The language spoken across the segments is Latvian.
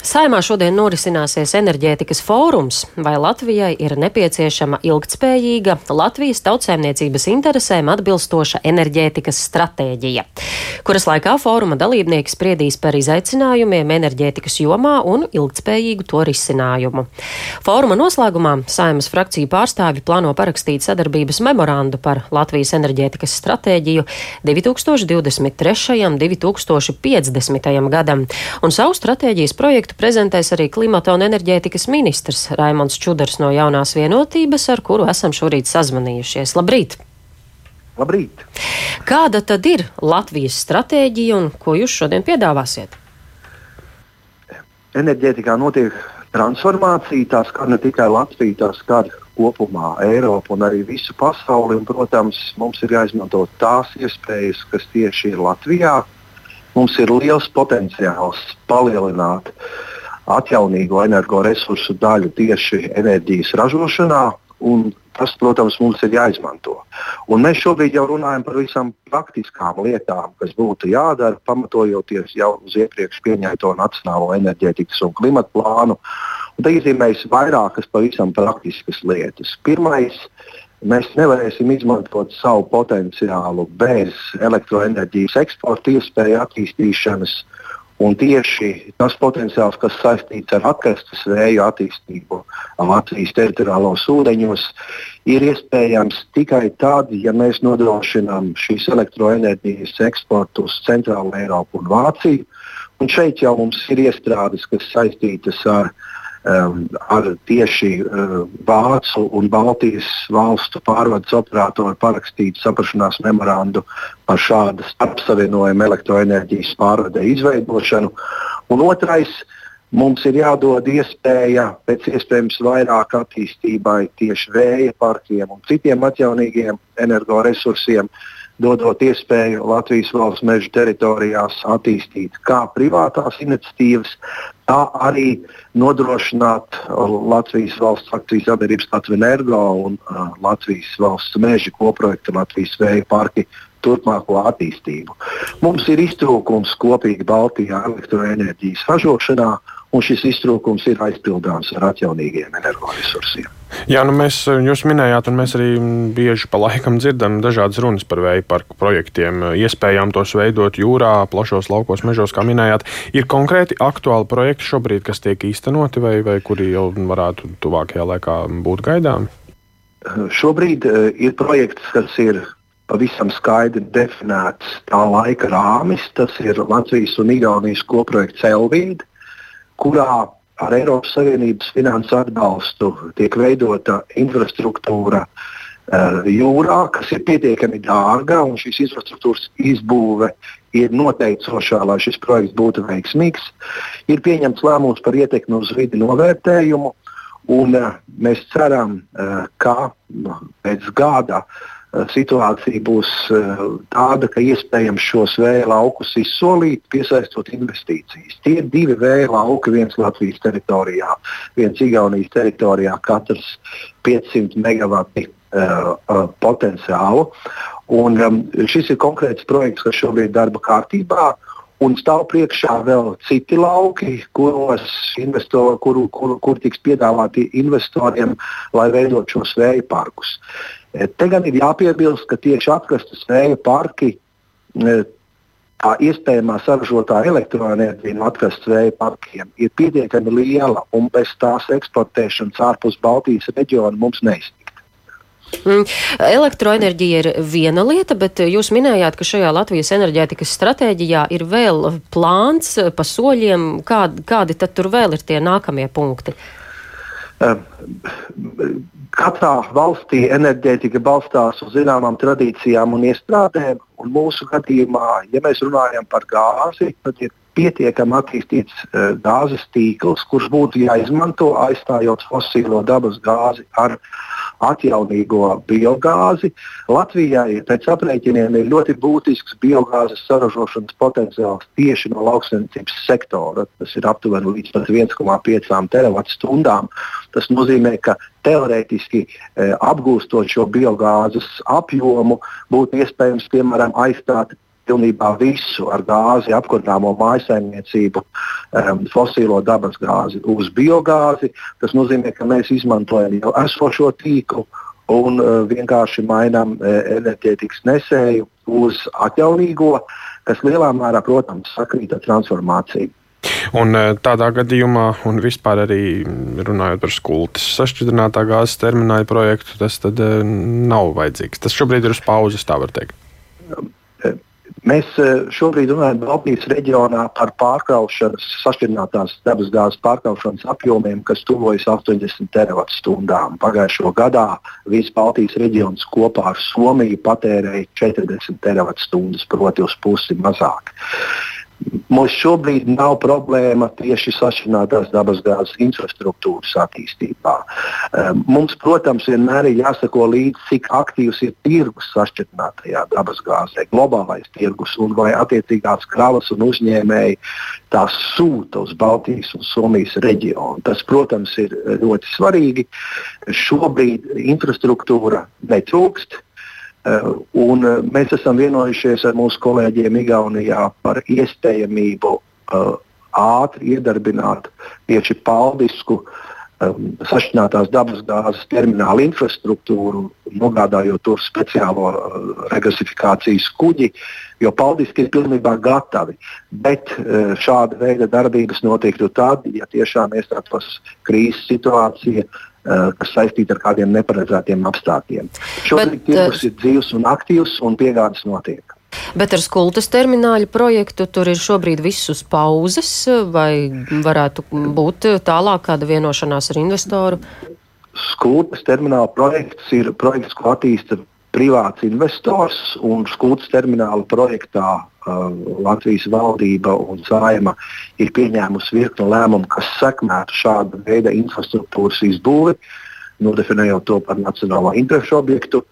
Saimā šodien norisināsies enerģētikas fórums, vai Latvijai ir nepieciešama ilgtspējīga, Latvijas tautsēmniecības interesēm atbilstoša enerģētikas stratēģija, kuras laikā fóruma dalībnieki spriedīs par izaicinājumiem enerģētikas jomā un ilgtspējīgu to risinājumu. Fóruma noslēgumā Saimas frakciju pārstāvji plāno parakstīt sadarbības memorandu par Latvijas enerģētikas stratēģiju 2023. un 2050. gadam un savu stratēģijas projektu projektu prezentēs arī klimata un enerģētikas ministrs Raimons Čudars no jaunās vienotības, ar kuru esam šorīt sazvanījušies. Labrīt! Labrīt! Kāda tad ir Latvijas stratēģija un ko jūs šodien piedāvāsiet? Enerģētikā notiek transformācija, tā skar ne tikai Latviju, tā skar kopumā Eiropu un arī visu pasauli. Un, protams, mums ir jāizmanto tās iespējas, kas tieši ir Latvijā, Mums ir liels potenciāls palielināt atjaunīgo energoresursu daļu tieši enerģijas ražošanā, un tas, protams, mums ir jāizmanto. Un mēs šobrīd jau runājam par visām praktiskām lietām, kas būtu jādara, pamatojoties jau uz iepriekš pieņemto Nacionālo enerģētikas un klimata plānu. Un te iezīmējas vairākas pavisam praktiskas lietas. Pirmais mēs nevarēsim izmantot savu potenciālu bez elektroenerģijas eksporta iespēju attīstīšanas. Un tieši tas potenciāls, kas saistīts ar atkrastes vēju attīstību Latvijas teritoriālos ūdeņos, ir iespējams tikai tad, ja mēs nodrošinām šīs elektroenerģijas eksportu uz Centrālu Eiropu un Vāciju. Un šeit jau mums ir iestrādes, kas saistītas ar uh, um, ar tieši uh, Vācu un Baltijas valstu pārvades operatoru parakstītu saprašanās memorandu par šādu starpsavienojumu elektroenerģijas pārvadē izveidošanu. Un otrais, mums ir jādod iespēja pēc iespējams vairāk attīstībai tieši vēja parkiem un citiem atjaunīgiem energoresursiem. Dodot iespēju Latvijas valsts meža teritorijās attīstīt kā privātās iniciatīvas, tā arī nodrošināt uh, Latvijas valsts akcijas sabiedrības Latvijas energo un uh, Latvijas valsts meža koprojekta Latvijas vēja parki turpmāko attīstību. Mums ir iztrūkums kopīgi Baltijā elektroenerģijas ražošanā, un šis iztrūkums ir aizpildāms ar atjaunīgiem energoresursiem. Jā, nu mēs, jūs minējāt, un mēs arī bieži pa laikam dzirdam dažādas runas par vēja parku projektiem, iespējām tos veidot jūrā, plašos laukos, mežos, kā minējāt. Ir konkrēti aktuāli projekti šobrīd, kas tiek īstenoti vai, vai kuri jau varētu tuvākajā laikā būt gaidāmi? Šobrīd uh, ir projekts, kas ir pavisam skaidri definēts tā laika rāmis. Tas ir Latvijas un Igaunijas koprojekts Elvīda, kurā ar Eiropas Savienības finansu atbalstu tiek veidota infrastruktūra uh, jūrā, kas ir pietiekami dārga, un šīs infrastruktūras izbūve ir noteicošā, lai šis projekts būtu veiksmīgs. Ir pieņemts lēmums par ietekmi uz vidi novērtējumu, un uh, mēs ceram, uh, ka pēc gada uh, Eh, situācija būs eh, tāda, ka iespējams šos vēja laukus izsolīt, piesaistot investīcijas. Tie ir divi vēja lauki, viens Latvijas teritorijā, viens Igaunijas teritorijā, katrs 500 megawati uh, uh, potenciālu. Un, um, šis ir konkrēts projekts, kas šobrīd ir darba kārtībā. Un stāv priekšā vēl citi lauki, kuros investo, kur, kur, kur tiks piedāvāti investoriem, lai veidotu šos vēja parkus. E, te gan ir jāpiebilst, ka tieši atkrastes vēja parki, e, tā iespējamā saražotā elektroenerģija no atkrastes vēja parkiem ir pietiekami liela, un bez tās eksportēšanas ārpus Baltijas reģiona mums neiztikt. Mm. Elektroenerģija ir viena lieta, bet jūs minējāt, ka šajā Latvijas enerģētikas stratēģijā ir vēl plāns pa soļiem. Kādi, kādi tad tur vēl ir tie nākamie punkti? Uh, katrā valstī enerģētika balstās uz zināmām tradīcijām un iestrādēm. Un mūsu gadījumā, ja mēs runājam par gāzi, tad ir pietiekami attīstīts uh, gāzes tīkls, kurš būtu jāizmanto aizstājot fosīlo dabas gāzi ar atjaunīgo biogāzi. Latvijai pēc aprēķiniem ir ļoti būtisks biogāzes saražošanas potenciāls tieši no lauksaimniecības sektora. Tas ir aptuveni līdz 1,5 teravatstundām. Tas nozīmē, ka teorētiski e, apgūstot šo biogāzes apjomu, būtu iespējams piemēram aizstāt pilnībā visu ar gāzi apkurināmo mājsaimniecību, um, fosilo dabas gāzi uz biogāzi. Tas nozīmē, ka mēs izmantojam jau esošo tīklu un uh, vienkārši mainām uh, enerģētikas nesēju uz atjaunīgo, kas lielā mērā, protams, sakrīt ar transformāciju. Un uh, tādā gadījumā, un vispār arī runājot par skultas sašķidrinātā gāzes termināla projektu, tas tad uh, nav vajadzīgs. Tas šobrīd ir uz pauzes, tā var teikt. Mēs e, šobrīd runājam Baltijas reģionā par pārkraušanas, sašķirinātās dabasgāzes pārkraušanas apjomiem, kas tuvojas 80 teravatstundām. Pagājušo gadā viss Baltijas reģions kopā ar Somiju patērēja 40 teravatstundas, proti uz pusi mazāk. Mums šobrīd nav problēma tieši sašķinātās dabasgāzes infrastruktūras attīstībā. Ehm, mums, protams, vienmēr ir jāsako līdzi, cik aktīvs ir tirgus sašķinātajā dabasgāzē, globālais tirgus, un vai attiecīgās kravas un uzņēmēji tās sūta uz Baltijas un Somijas reģionu. Tas, protams, ir ļoti svarīgi. Šobrīd infrastruktūra netrūkst. Uh, un uh, mēs esam vienojušies ar mūsu kolēģiem Igaunijā par iespējamību uh, ātri iedarbināt tieši paldisku um, sašķinātās dabasgāzes terminālu infrastruktūru, nogādājot tur speciālo uh, regasifikācijas kuģi, jo paldiski ir pilnībā gatavi. Bet uh, šāda veida darbības notiktu tad, ja tiešām iestātos krīzes situācija, uh, Eh, kas saistīta ar kādiem neparedzētiem apstākļiem. Šobrīd tirgus ir dzīves un aktīvs, un piegādes notiek. Bet ar skultas termināļu projektu tur ir šobrīd viss uz pauzes, vai varētu būt tālāk kāda vienošanās ar investoru? Skultas termināla projekts ir projekts, ko attīsta privāts investors un skūts termināla projektā Latvijas valdība un saima ir pieņēmusi virkni lēmumu, kas sekmētu šāda veida infrastruktūras izbūvi, nodefinējot to par nacionālo interešu objektu.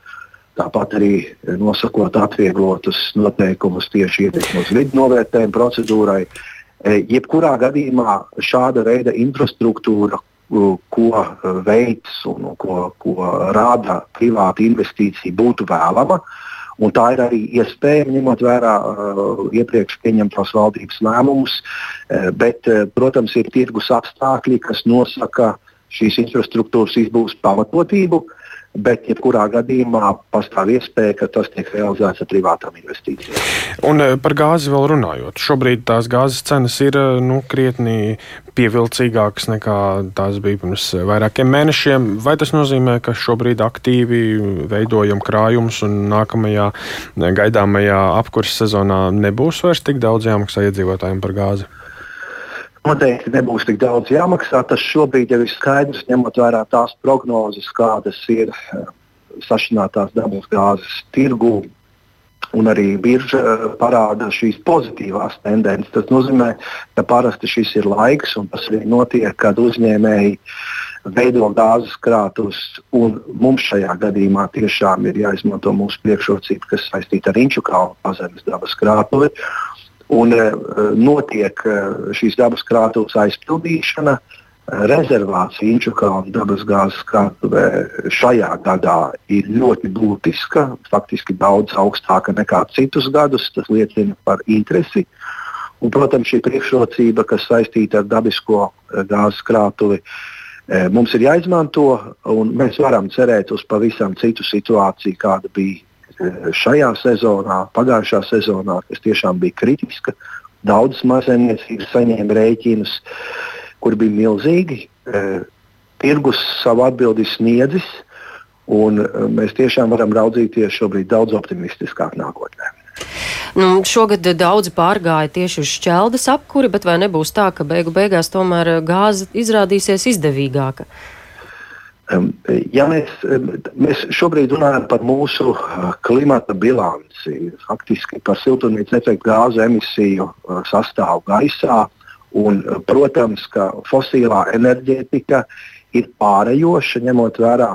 Tāpat arī nosakot atvieglotus noteikumus tieši ietekmi uz vidu novērtējumu procedūrai. E, jebkurā gadījumā šāda veida infrastruktūra, ko e, veids un ko, ko rāda privāta investīcija, būtu vēlama. Un tā ir arī iespēja, ņemot vērā uh, iepriekš pieņemtos valdības lēmumus, uh, bet, uh, protams, ir tirgus apstākļi, kas nosaka šīs infrastruktūras izbūves pamatotību. Uh, bet jebkurā gadījumā pastāv iespēja, ka tas tiek realizēts ar privātām investīcijām. Un eh, par gāzi vēl runājot. Šobrīd tās gāzes cenas ir eh, nu, krietni pievilcīgākas nekā tās bija pirms vairākiem mēnešiem. Vai tas nozīmē, ka šobrīd aktīvi veidojam krājumus un nākamajā gaidāmajā apkurses sezonā nebūs vairs tik daudz jāmaksā iedzīvotājiem par gāzi? Noteikti nebūs tik daudz jāmaksā. Tas šobrīd jau ir skaidrs, ņemot vērā tās prognozes, kādas ir eh, sašķinātās dabas gāzes tirgū. Un arī birža eh, parāda šīs pozitīvās tendences. Tas nozīmē, ka parasti šis ir laiks, un tas arī notiek, kad uzņēmēji veido gāzes krātus. Mums šajā gadījumā tiešām ir jāizmanto mūsu priekšrocība, kas saistīta ar Inču kalnu pazemes dabas krātuvi. Un e, notiek e, šīs dabas krātuves aizpildīšana. E, rezervācija Inčukalna dabasgāzes krātuvē šajā gadā ir ļoti būtiska, faktiski daudz augstāka nekā citus gadus. Tas liecina par interesi. Un, protams, šī priekšrocība, kas saistīta ar dabisko gāzes krātuvi, mums ir jāizmanto, un mēs varam cerēt uz pavisam citu situāciju, kāda bija šajā sezonā, pagājušā sezonā, kas tiešām bija kritiska. Daudzas mazsaimniecības saņēma rēķinus, kur bija milzīgi. E, tirgus savu atbildi sniedzis, un e, mēs tiešām varam raudzīties šobrīd daudz optimistiskāk nākotnē. Nu, šogad daudzi pārgāja tieši uz šķeldes apkuri, bet vai nebūs tā, ka beigu beigās tomēr gāze izrādīsies izdevīgāka? Ja mēs, mēs šobrīd runājam par mūsu uh, klimata bilanci, faktiski par siltumnīca efekta gāzu emisiju uh, sastāvu gaisā, un, uh, protams, ka fosilā enerģētika ir pārējoša, ņemot vērā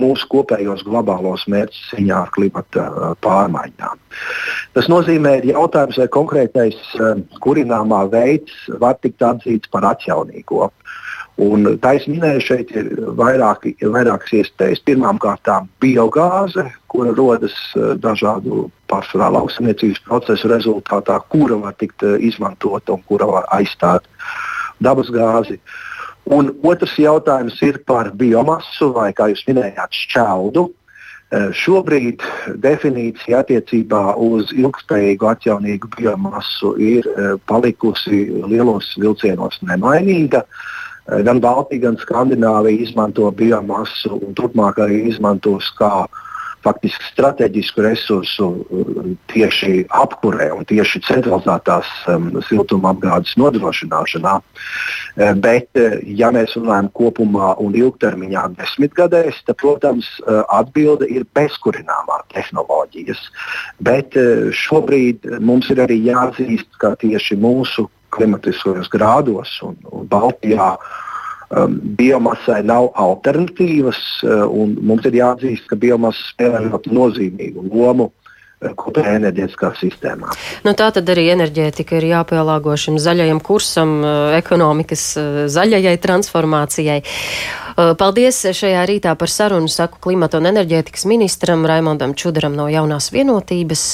mūsu kopējos globālos mērķus cīņā ar klimata pārmaiņām. Tas nozīmē, ka jautājums, vai konkrētais kurināmā veids var tikt atzīts par atjaunīgo. Un taisa minēja, šeit ir vairāki, vairākas iespējas. Pirmkārt, biogāze, kura rodas eh, dažādu pārsvarā lauksaimniecības procesu rezultātā, kura var tikt eh, izmantota un kura var aizstāt dabas gāzi. Un otrs jautājums ir par biomasu vai, kā jūs minējāt, šķeldu. Eh, šobrīd definīcija attiecībā uz ilgspējīgu atjaunīgu biomasu ir palikusi lielos vilcienos nemainīga. Uh, Gan Baltija, gan Skandināvija izmanto biomasu un turpmāk arī izmantos kā faktiski strateģisku resursu uh, tieši apkurē un tieši centralizētās um, siltumapgādes nodrošināšanā. Uh, bet, ja mēs runājam kopumā un ilgtermiņā desmitgadēs, tad, protams, atbilde ir bezkurināmā tehnoloģijas. Bet šobrīd mums ir arī jāatzīst, ka tieši mūsu klimatiskajos grādos un, un Baltijā. Um, biomasai nav alternatīvas, uh, un mums ir jāatzīst, ka biomasa spēlē ļoti nozīmīgu lomu uh, kopējā enerģētiskā sistēmā. Nu, tā tad arī enerģētika ir jāpielāgo šim zaļajam kursam, uh, ekonomikas zaļajai transformācijai. Paldies šajā rītā par sarunu saku klimata un enerģētikas ministram Raimondam Čudaram no jaunās vienotības.